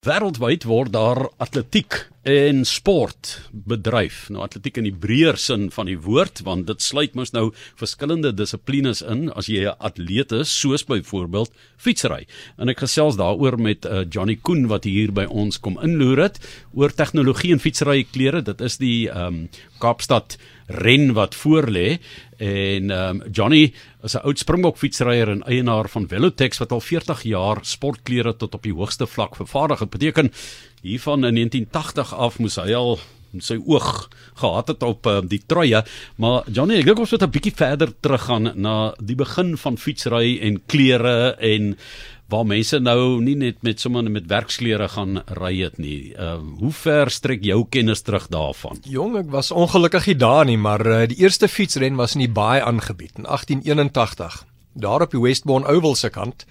Wêreldwyd word daar atletiek en sport bedryf. Nou atletiek in die breër sin van die woord, want dit sluit mos nou verskillende dissiplines in as jy 'n atleet is, soos byvoorbeeld fietsry. En ek gesels daaroor met uh, Johnny Koen wat hier by ons kom inloer het oor tegnologie en fietsry klere. Dit is die ehm um, Kaapstad ren wat voorlê en um, Johnny is 'n oud Springbok fietsryer en eienaar van Velotex wat al 40 jaar sportklere tot op die hoogste vlak vervaardig. Dit beteken hiervan in 1980 af moes hy al sy oog gehad het op um, die truie, maar Johnny, ek dink ons moet 'n bietjie verder teruggaan na die begin van fietsry en klere en waar mense nou nie net met sommer met werksklere gaan ry het nie. Uh hoe ver strek jou kennis terug daarvan? Jong, ek was ongelukkig nie daar nie, maar uh, die eerste fietsren was in die baai aangebied in 1881, daar op die Westbourne Oval se kant.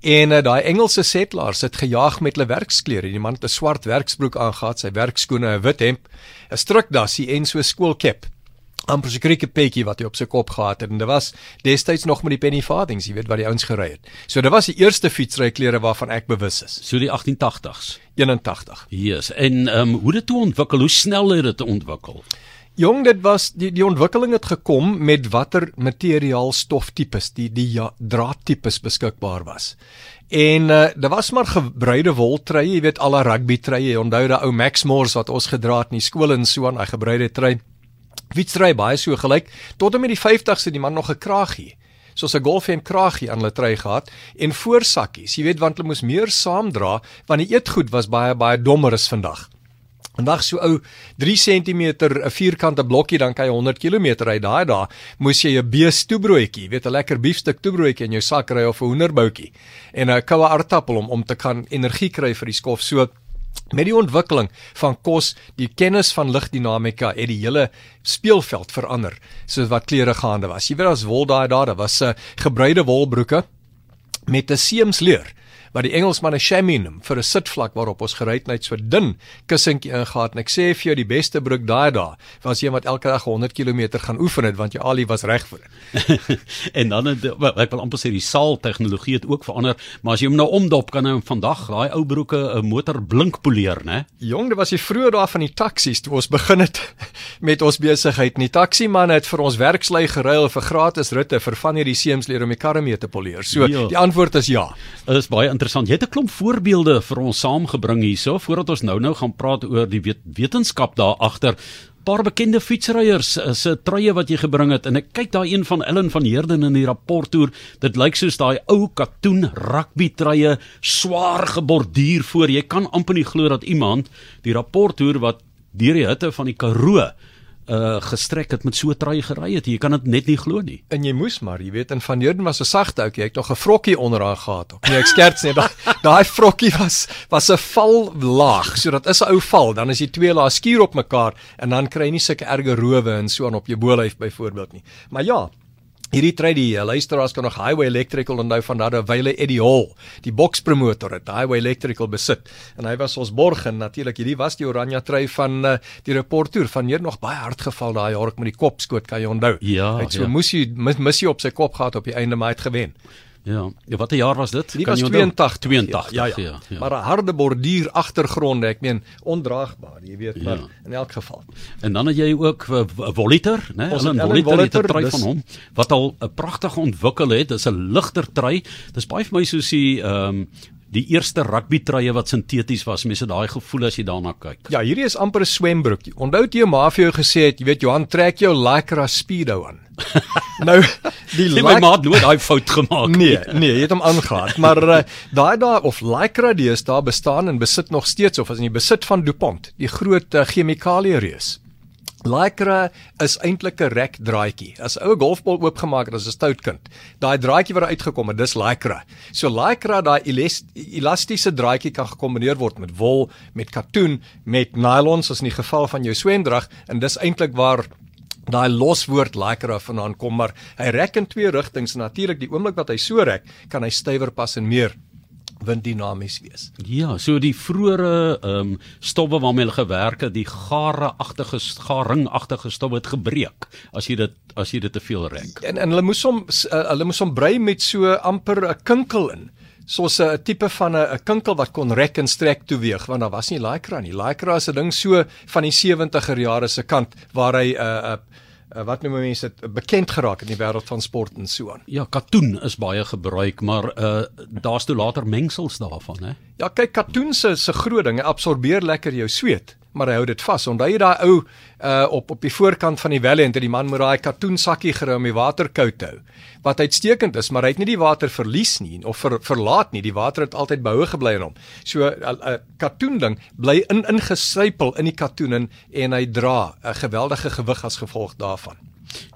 En uh, daai Engelse settlers het gejaag met hulle werksklere. Die man het 'n swart werksbroek aangetree, sy werkskoene, 'n wit hemp, 'n strukdassie en so 'n skoolkap amper so kriekepetjie wat hy op sy kop gehad het en dit was destyds nog met die penny farthings, jy weet wat die ouens gery het. So dit was die eerste fietsry klere waarvan ek bewus is. So die 1880s. 81. Yes. En ehm um, hoe het dit ontwikkel? Hoe snel het dit ontwikkel? Jong, dit was die die ontwikkeling het gekom met watter materiaal stoftipes, die die ja, draadtipes beskikbaar was. En uh, daar was maar gebruide woltruie, jy weet al die rugby truie, onthou daai ou Max Moores wat ons gedra het in die skool en so aan, hy gebruide trui. Fietsry baie so gelyk tot en met die 50ste die man nog 'n kraagie soos 'n golfhemp kraagie aan hulle trui gehad en voorsakkies. Jy weet want hulle moes meer saamdra want die eetgoed was baie baie dommer as vandag. Vandag so ou 3 cm 'n vierkante blokkie dan kan jy 100 km ry. Daai dae moes jy 'n bees toebroodjie, weet 'n lekker biefstuk toebroodjie in jou sak ry of 'n hoenderboutjie en 'n koue aardappel om om te kan energie kry vir die skof. So Met die ontwikkeling van kos, die kennis van ligdinamika het die hele speelveld verander soos wat klere gaande was. Jy weet as wol daai daar, daar was 'n uh, gebruide wolbroeke met 'n seamsleer wat die Engelsmanne chamois noem vir 'n sitvlak waarop ons gery het net so dun kussentjie ingehaat en ek sê vir jou die beste broek daai daai was een wat elke dag 100 km gaan oefen het want jou alie was reg vir dit. en dan het, ek wil amper sê die saal tegnologie het ook verander, maar as jy hom nou omdop kan hy vandag daai ou broeke 'n motor blink poleer, né? Jong, dit was die vroeë dae van die taksies toe ons begin het met ons besigheid. Die taksiman het vir ons werkslui geruil vir gratis ritte vir van hierdie seemsleer om die karre mee te poleer. So ja. die antwoord is ja. Dit is baie interessant. Jy het 'n klomp voorbeelde vir ons saamgebring hierso voordat ons nou-nou gaan praat oor die wet wetenskap daar agter. Paar bekende fietsryers eh, se truie wat jy gebring het en ek kyk daar een van Ellen van Heerden in die rapport toer. Dit lyk soos daai ou katoen rugby truie swaar geborduur voor. Jy kan amper nie glo dat iemand die rapport toer wat deur die hitte van die Karoo uh gestrek het met so traai gery het. Jy kan dit net nie glo nie. En jy moes maar, jy weet, in van Heerden was 'n sagte ouetjie, ek het nog 'n vrokkie onderaan gehad. Ook. Nee, ek skerts net. Daai vrokkie was was 'n val laag, so dat is 'n ou val, dan is jy twee lae skuur op mekaar en dan kry jy nie sulke erge rowe en so aan op jou bolyf byvoorbeeld nie. Maar ja, Hierdie tree die uh, luisteraars kan nog Highway Electrical onthou van daardie wyle Eddie Hall, die bokspromotor het Highway Electrical besit en hy was ons borg en natuurlik hierdie was die oranje tree van uh, die reporter van hier nog baie hard geval daai jaar met die kop skoot kan jy onthou. Ja, hy het so ja. moes hy mis hy op sy kop gehad op die einde maar hy het gewen. Ja, ja watter jaar was dit? Die was 82, 82. Ja, ja, ja. ja. Maar 'n harde borduur agtergronde, ek meen ondraagbaar, jy weet, maar ja. in elk geval. En dan het jy ook Voliter, né? Ons het 'n Voliter trui van hom wat al 'n pragtig ontwikkel het. Dis 'n ligter trui. Dis baie vir my soos die ehm um, die eerste rugby truie wat sinteties was. Mense daai gevoel as jy daarna kyk. Ja, hierdie is amper 'n swembroek. Onthou jy maar vir jou gesê het, jy weet Johan trek jou Lycra Speedo aan. nou die Lycra my maat nooit daai fout gemaak nie. Nee, nee, jy het hom aangehaal. Maar uh, daai daai of Lycra dies daar bestaan en besit nog steeds of as in die besit van DuPont, die groot uh, chemikalie reus. Lycra is eintlik 'n rek draadjie. As 'n ou golfbal oopgemaak het as 'n stout kind, daai draadjie wat uitgekom het, dis Lycra. So Lycra, daai elastiese draadjie kan gekombineer word met wol, met katoen, met nylons as in die geval van jou swemdrag en dis eintlik waar daai loswoord Lycra vanaand kom, maar hy rek in twee rigtings. Natuurlik, die oomblik wat hy so rek, kan hy stywer pas en meer winddinamies wees. Ja, so die vroeëre ehm um, stowwe waarmee hulle gewerk het, die gare-agtige garingagtige stowwe het gebreek as jy dit as jy dit te veel rek. En en hulle moes hom uh, hulle moes hom brei met so amper 'n kinkel in soos 'n tipe van 'n kinkel wat kon rek en strek toe weeg want daar was nie lycra nie. Lycra is 'n ding so van die 70er jare se kant waar hy 'n uh, 'n uh, uh, wat noem mense dit bekend geraak in die wêreld van sport en so aan. Ja, katoen is baie gebruik, maar uh daar's toe later mengsels daarvan, hè. Ja, kyk katoen se se groot ding, absorbeer lekker jou sweet maar hy hou dit vas. Onthou jy daai ou uh op op die voorkant van die Valiant het die man met daai katoensakkie gerou om die water koud te hou. Wat uitstekend is, maar hy het nie die water verlies nie of ver, verlaat nie. Die water het altyd behoue gebly in hom. So 'n uh, uh, katoen ding bly in ingesypel in die katoen en, en hy dra 'n geweldige gewig as gevolg daarvan.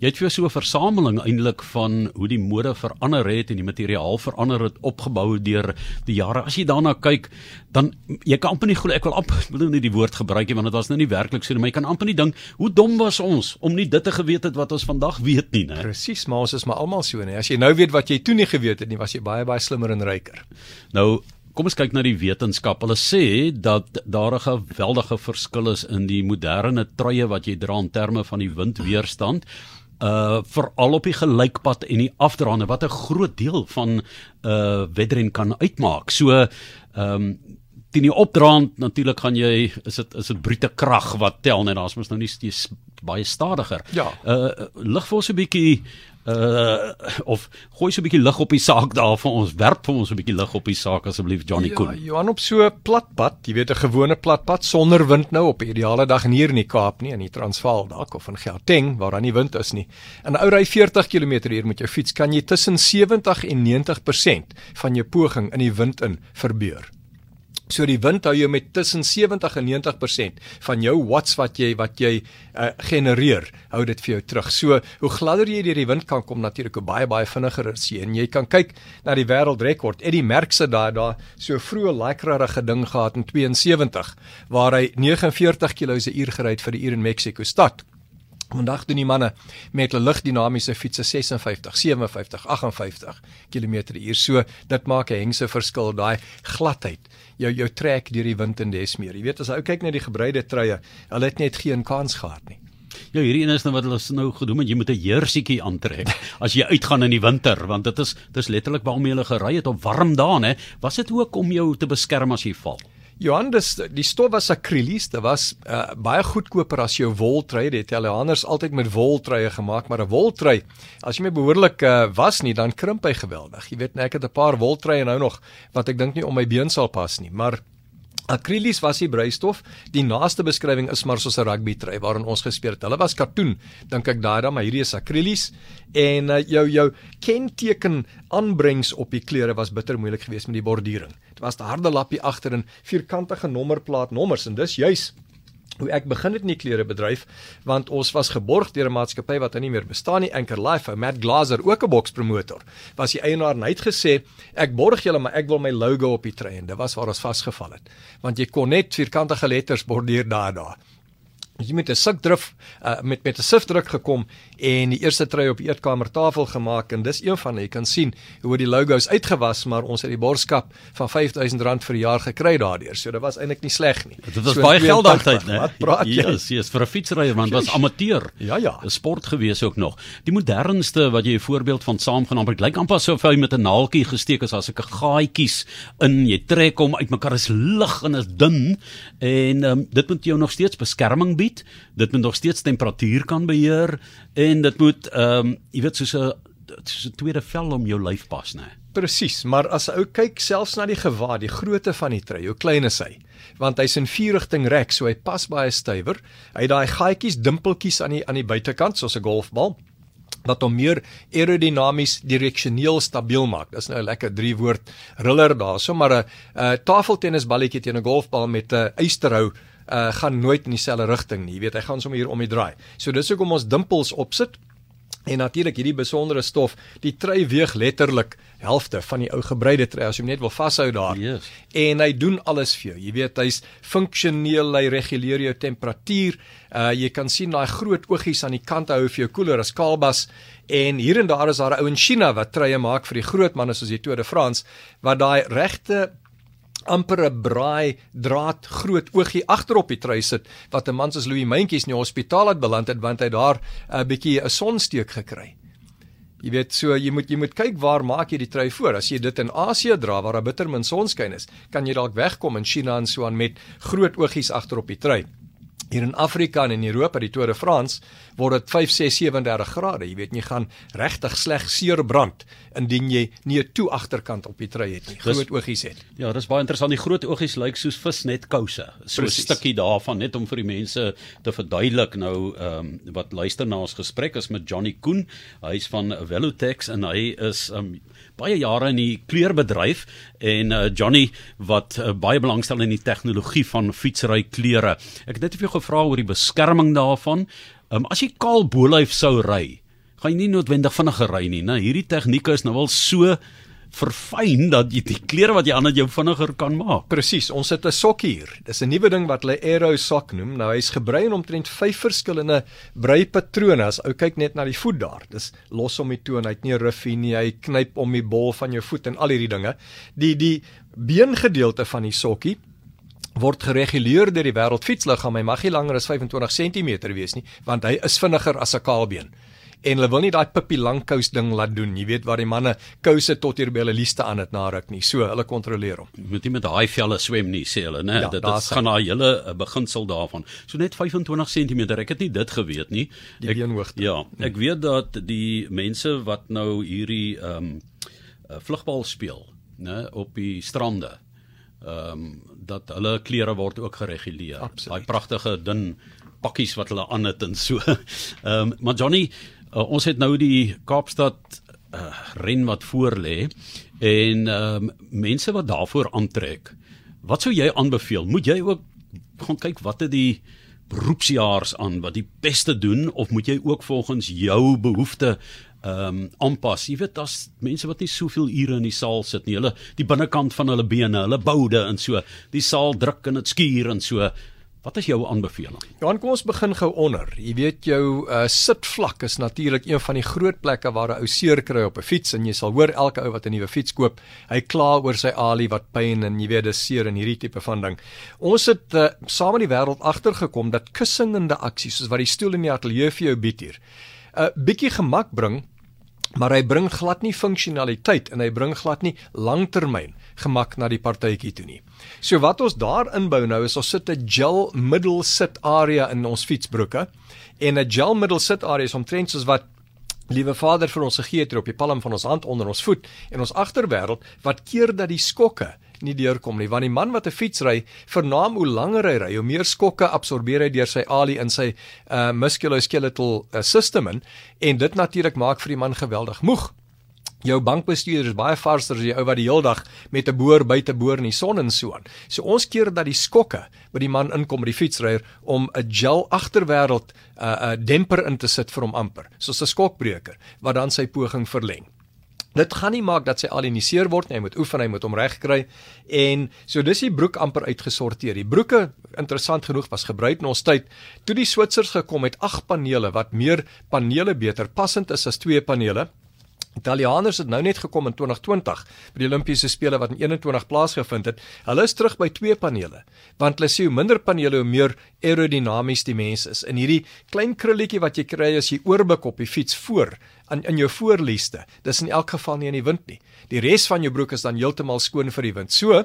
Jy het vir so 'n versameling eintlik van hoe die mode verander het en die materiaal verander het opgebou deur die jare. As jy daarna kyk, dan jy kan amper nie glo ek wil amper wil nie die woord gebruik nie want dit was nou nie werklik so nie, maar jy kan amper nie dink hoe dom was ons om nie dit te geweet het wat ons vandag weet nie, né? Presies, maar ons is maar almal so, né? As jy nou weet wat jy toe nie geweet het nie, was jy baie baie slimmer en ryker. Nou Kom ons kyk na die wetenskap. Hulle sê dat daar 'n geweldige verskil is in die moderne truie wat jy dra in terme van die windweerstand. Uh veral op die gelykpad en die afdraande wat 'n groot deel van uh wedren kan uitmaak. So ehm um, teen die opdraand natuurlik gaan jy is dit is dit brute krag wat tel net daar's mos nou nie steeds baie stadiger. Ja. Uh lig vir ons 'n bietjie uh of gooi so 'n bietjie lig op die saak daar vir ons werp vir ons 'n bietjie lig op die saak asseblief Johnny Koen. Ja, Johan op so 'n plat pad, jy weet 'n gewone plat pad sonder wind nou op 'n ideale dag hier in die Kaap nie in die Transvaal dalk of in Gauteng waar daar nie wind is nie. In ou ry 40 km/h met jou fiets kan jy tussen 70 en 90% van jou poging in die wind in verbeur. So die wind hou jou met tussen 70 en 90% van jou watts wat jy wat jy uh, genereer, hou dit vir jou terug. So hoe gladder jy deur die wind kan kom natuurlik hoe baie baie vinniger is jy en jy kan kyk na die wêreldrekord. Eddie Merckx het daai daai so vroeë lykrarige ding gehad in 72 waar hy 49 km/h gery het vir die uur in Mexico stad. Vandag doen die manne met hulle ligdinamiese fietsse 56, 57, 58 km/h. So dit maak 'n hengse verskil daai gladheid. Jou jou trek deur die wind en des meer. Jy weet as ou kyk na die gebreide truie, hulle het net geen kans gehad nie. Ja, hierdie een is nou wat hulle nou gedoen het, jy moet 'n jersietjie aantrek as jy uitgaan in die winter, want dit is dis letterlik waarom jy hulle gery het op warm dae, hè. Was dit ook om jou te beskerm as jy val? Johannes, die stof was akrielies, dit was uh, baie goedkoper as jou woltrui. Die Italianers altyd met woltruie gemaak, maar 'n woltrui, as jy my behoorlik uh, was nie, dan krimp hy geweldig. Jy weet, ek het 'n paar woltruie nou nog wat ek dink nie om my been sal pas nie, maar Akrielies was die breistof. Die naaste beskrywing is maar soos 'n rugby trui waarin ons gespeel het. Hulle was katoen, dink ek daai dan, maar hierdie is akrielies en uh, jou jou kenteken aanbrengs op die klere was bitter moeilik geweest met die bordering. Dit was 'n harde lappie agter en vierkantige nommerplaat nommers en dis juis hoe ek begin het in die klerebedryf want ons was geborg deur 'n maatskappy wat nou nie meer bestaan nie Anchor Life Matt Glaser ook 'n bokspromotor was die eienaar en hy het gesê ek borg julle maar ek wil my logo op die trein. Dit was waar ons vasgeval het want jy kon net vierkantige letters bordeer daar daar jy met 'n sikdrif uh, met met 'n sifdruk gekom en die eerste trui op die eetkamertafel gemaak en dis een van jy kan sien hoe die logos uitgewas maar ons het die borskap van R5000 vir 'n jaar gekry daardeur. So dit was eintlik nie sleg nie. Dit was so baie geld daardie né? wat praat jy? Yes, yes, vir 'n fietsryer want was amateur. Ja ja. 'n sport gewees ook nog. Die modernste wat jy 'n voorbeeld van saamgenaam het lyk amper asof hy met 'n naaltjie gesteek is as ek 'n gaatjies in jy trek hom uitmekaar is lig en is dun. En um, dit moet jou nog steeds beskerming bied gebied. Dit moet nog steeds temperatuur kan beheer en dit moet ehm um, jy weet soos 'n soos 'n tweede vel om jou lyf pas, né? Presies, maar as ou kyk selfs na die gewaad, die grootte van die trui, hoe klein is hy? Want hy's in vier rigting rek, so hy pas baie stywer. Hy het daai gaatjies, dimpeltjies aan die aan die buitekant soos 'n golfbal wat hom meer aerodinamies direksioneel stabiel maak. Dis nou 'n lekker drie woord riller daarso, maar 'n 'n tafeltennisballetjie teen 'n golfbal met 'n eysterhou uh, gaan nooit in dieselfde rigting nie. Jy weet, hy gaan sommer hier om die draai. So dis hoekom ons dimpels opsit. En natuurlik hierdie besondere stof, die trui weeg letterlik helfte van die ou gebreide trui as jy net wil vashou daar. Yes. En hy doen alles vir jou. Jy weet hy's funksioneel, hy reguleer jou temperatuur. Uh jy kan sien daai groot oogies aan die kant hou vir jou koeler as kalbas en hier en daar is daar 'n ou in China wat truie maak vir die groot manne soos die Tour de France wat daai regte amper 'n braai draad groot oogie agterop die trui sit wat 'n man soos Louis Mentjies in die hospitaal het beland het want hy daar 'n bietjie 'n sonsteek gekry. Jy weet so jy moet jy moet kyk waar maak jy die trui voor. As jy dit in Asië dra waar daar bitter min sonskyn is, kan jy dalk wegkom in China en so aan met groot oogies agter op die trui. Hier in Afrika en in Europa, die Tour de France, word dit 5, 6, 37 grade. Jy weet jy gaan regtig sleg seer brand indien jy nie 'n toe agterkant op die trui het nie. Groot oogies het. Ja, dis baie interessant. Die groot oogies lyk soos visnet kouse. So 'n stukkie daarvan net om vir die mense te verduidelik nou ehm um, wat luister na ons gesprek is met Johnny Koen. Hy's van Velotex en hy is ehm um, baie jare in die kleerbedryf en uh, Johnny wat uh, baie belangstel in die tegnologie van fietsry klere. Ek het net vir jou gevra oor die beskerming daarvan. Um, as jy kaal bolyf sou ry, gaan jy nie noodwendig vinniger ry nie, né? Hierdie tegnieke is nou wel so verfyn dat jy die klere wat jy aan het jou vinniger kan maak. Presies, ons het 'n sok hier. Dis 'n nuwe ding wat hulle Aero sok noem. Nou hy's gebrei in omtrent 5 verskillende breipatrone. As ou kyk net na die voet daar. Dis los om die toon, hy't nie ruffie nie. Hy knyp om die bol van jou voet en al hierdie dinge. Die die beengedeelte van die sokkie word gereguleer deur die wêreldfietsliggaam. Hy mag nie langer as 25 cm wees nie, want hy is vinniger as 'n kaalbeen. En hulle wil nie daai pippie langkous ding laat doen. Jy weet waar die manne kouse tot hier by hulle lieste aan dit naruk nie. So, hulle kontroleer hom. Jy moet nie met daai velle swem nie, sê hulle, né? Ja, dit dit gaan na hele eh, beginsel daarvan. So net 25 cm. Ek het nie dit geweet nie. Die beenhoogte. Ja, ek weet dat die mense wat nou hierdie ehm um, vlugbal speel, né, op die strande ehm um, dat hulle klere word ook gereguleer. Daai pragtige dun pakkies wat hulle aan het en so. Ehm um, maar Johnny, uh, ons het nou die Kaapstad uh, ren wat voor lê en um, mense wat daarvoor aantrek. Wat sou jy aanbeveel? Moet jy ook gaan kyk wat het die beroepsjaars aan wat die beste doen of moet jy ook volgens jou behoeftes ehm um, aanpas. Jy weet daar's mense wat nie soveel ure in die saal sit nie. Hulle die binnekant van hulle bene, hulle boude en so. Die saal druk en dit skuur en so. Wat is jou aanbeveling? Johan, kom ons begin gou onder. Jy weet jou uh, sitvlak is natuurlik een van die groot plekke waar 'n ou seer kry op 'n fiets en jy sal hoor elke ou wat 'n nuwe fiets koop, hy kla oor sy alie wat pyn en jy weet dis seer en hierdie tipe van ding. Ons het uh, saam met die wêreld agtergekom dat kussingende aksies soos wat die stoel in die ateljee vir jou bied hier, 'n uh, bietjie gemak bring maar hy bring glad nie funksionaliteit en hy bring glad nie langtermyn gemak na die partytjie toe nie. So wat ons daar inbou nou is ons sit 'n gel middel sit area in ons fietsbroeke en 'n gel middel sit area is omtrent soos wat Liewe Vader vir ons gegee het hier op die palm van ons hand onder ons voet en ons agterwêreld wat keer dat die skokke nie deurkom nie want die man wat 'n fiets ry vernaam hoe langer hy ry hoe meer skokke absorbeer hy deur sy ali in sy uh, musculoskeletal uh, system in, en dit natuurlik maak vir die man geweldig moeg Jou bankbestuurder is baie varser as die ou wat die hele dag met 'n boor buite boor in die son en so aan. So ons keer dat die skokke by die man inkom by die fietsryer om 'n gel agterwêreld 'n uh, 'n demper in te sit vir hom amper, soos 'n skokbreker wat dan sy poging verleng. Dit gaan nie maak dat sy aliniseer word nie, hy moet oefen, hy moet hom reg kry. En so dis die broek amper uitgesorteer. Die broeke interessant genoeg was gebruik in ons tyd toe die Switsers gekom het ag panele wat meer panele beter passend is as twee panele. Italianers het nou net gekom in 2020 by die Olimpiese spele wat in 21 plaasgevind het. Hulle is terug by twee panele, want hulle sê hoe minder panele hoe meer aerodinamies die mens is. In hierdie klein krulletjie wat jy kry as jy oorbuk op die fiets voor in in jou voorlieste. Dis in elk geval nie in die wind nie. Die res van jou broek is dan heeltemal skoon vir die wind. So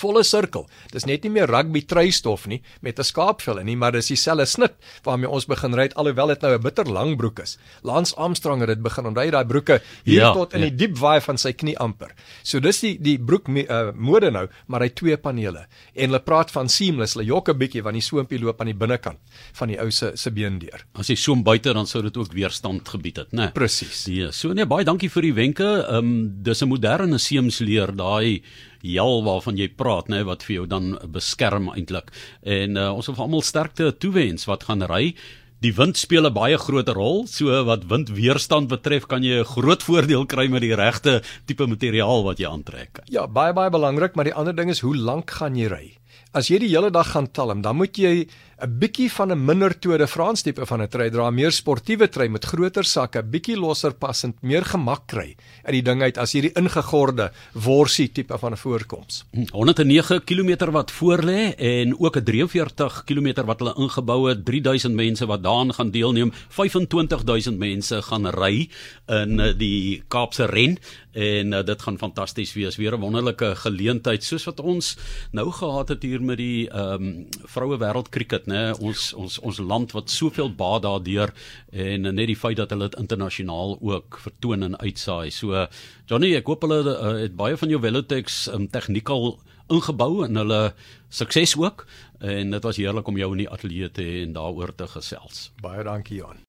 volle sirkel. Dis net nie meer rugby truistof nie met 'n skaapvel in nie, maar dis dieselfde snit waarmee ons begin ry alhoewel dit nou 'n bitter lang broek is. Lance Armstrong het dit begin onthou daai broeke hier ja, tot in ja. die diep waai van sy knie amper. So dis die die broek uh, mode nou, maar hy twee panele. En hulle praat van seamless, hulle jok 'n bietjie want die soompie loop aan die binnekant van die ou se se been deur. As jy soom buite dan sou dit ook weerstand gebied het, né? Presies. Ja, so nee, baie dankie vir die wenke. Ehm um, dis 'n moderne seamsleer daai jal waarvan jy praat nê wat vir jou dan beskerm eintlik. En uh, ons wil almal sterkte toewens wat gaan ry. Die wind speel 'n baie groot rol. So wat windweerstand betref, kan jy 'n groot voordeel kry met die regte tipe materiaal wat jy aantrek. Ja, baie baie belangrik, maar die ander ding is hoe lank gaan jy ry? As jy die hele dag gaan talm, dan moet jy 'n bietjie van 'n minder Tour de France tipe van 'n trui dra, meer sportiewe trui met groter sakke, bietjie losser passend, meer gemak kry uit die ding uit as hierdie ingegorde worsie tipe van 'n voorkoms. 109 km wat voorlê en ook 'n 43 km wat hulle ingebou het, 3000 mense wat daaraan gaan deelneem, 25000 mense gaan ry in eh, die Kaapse ren en uh, dit gaan fantasties wees. Weer 'n wonderlike geleentheid soos wat ons nou gehad het hier met die ehm um, vroue wêreld kriket nê ons ons ons land wat soveel baat daardeur en net die feit dat hulle dit internasionaal ook vertoon en uitsaai. So Johnny, ek hoop hulle uh, het baie van jou Velotex um, tegniek al ingebou en hulle sukses ook en dit was heerlik om jou in die ateljee te hê en daaroor te gesels. Baie dankie Johan.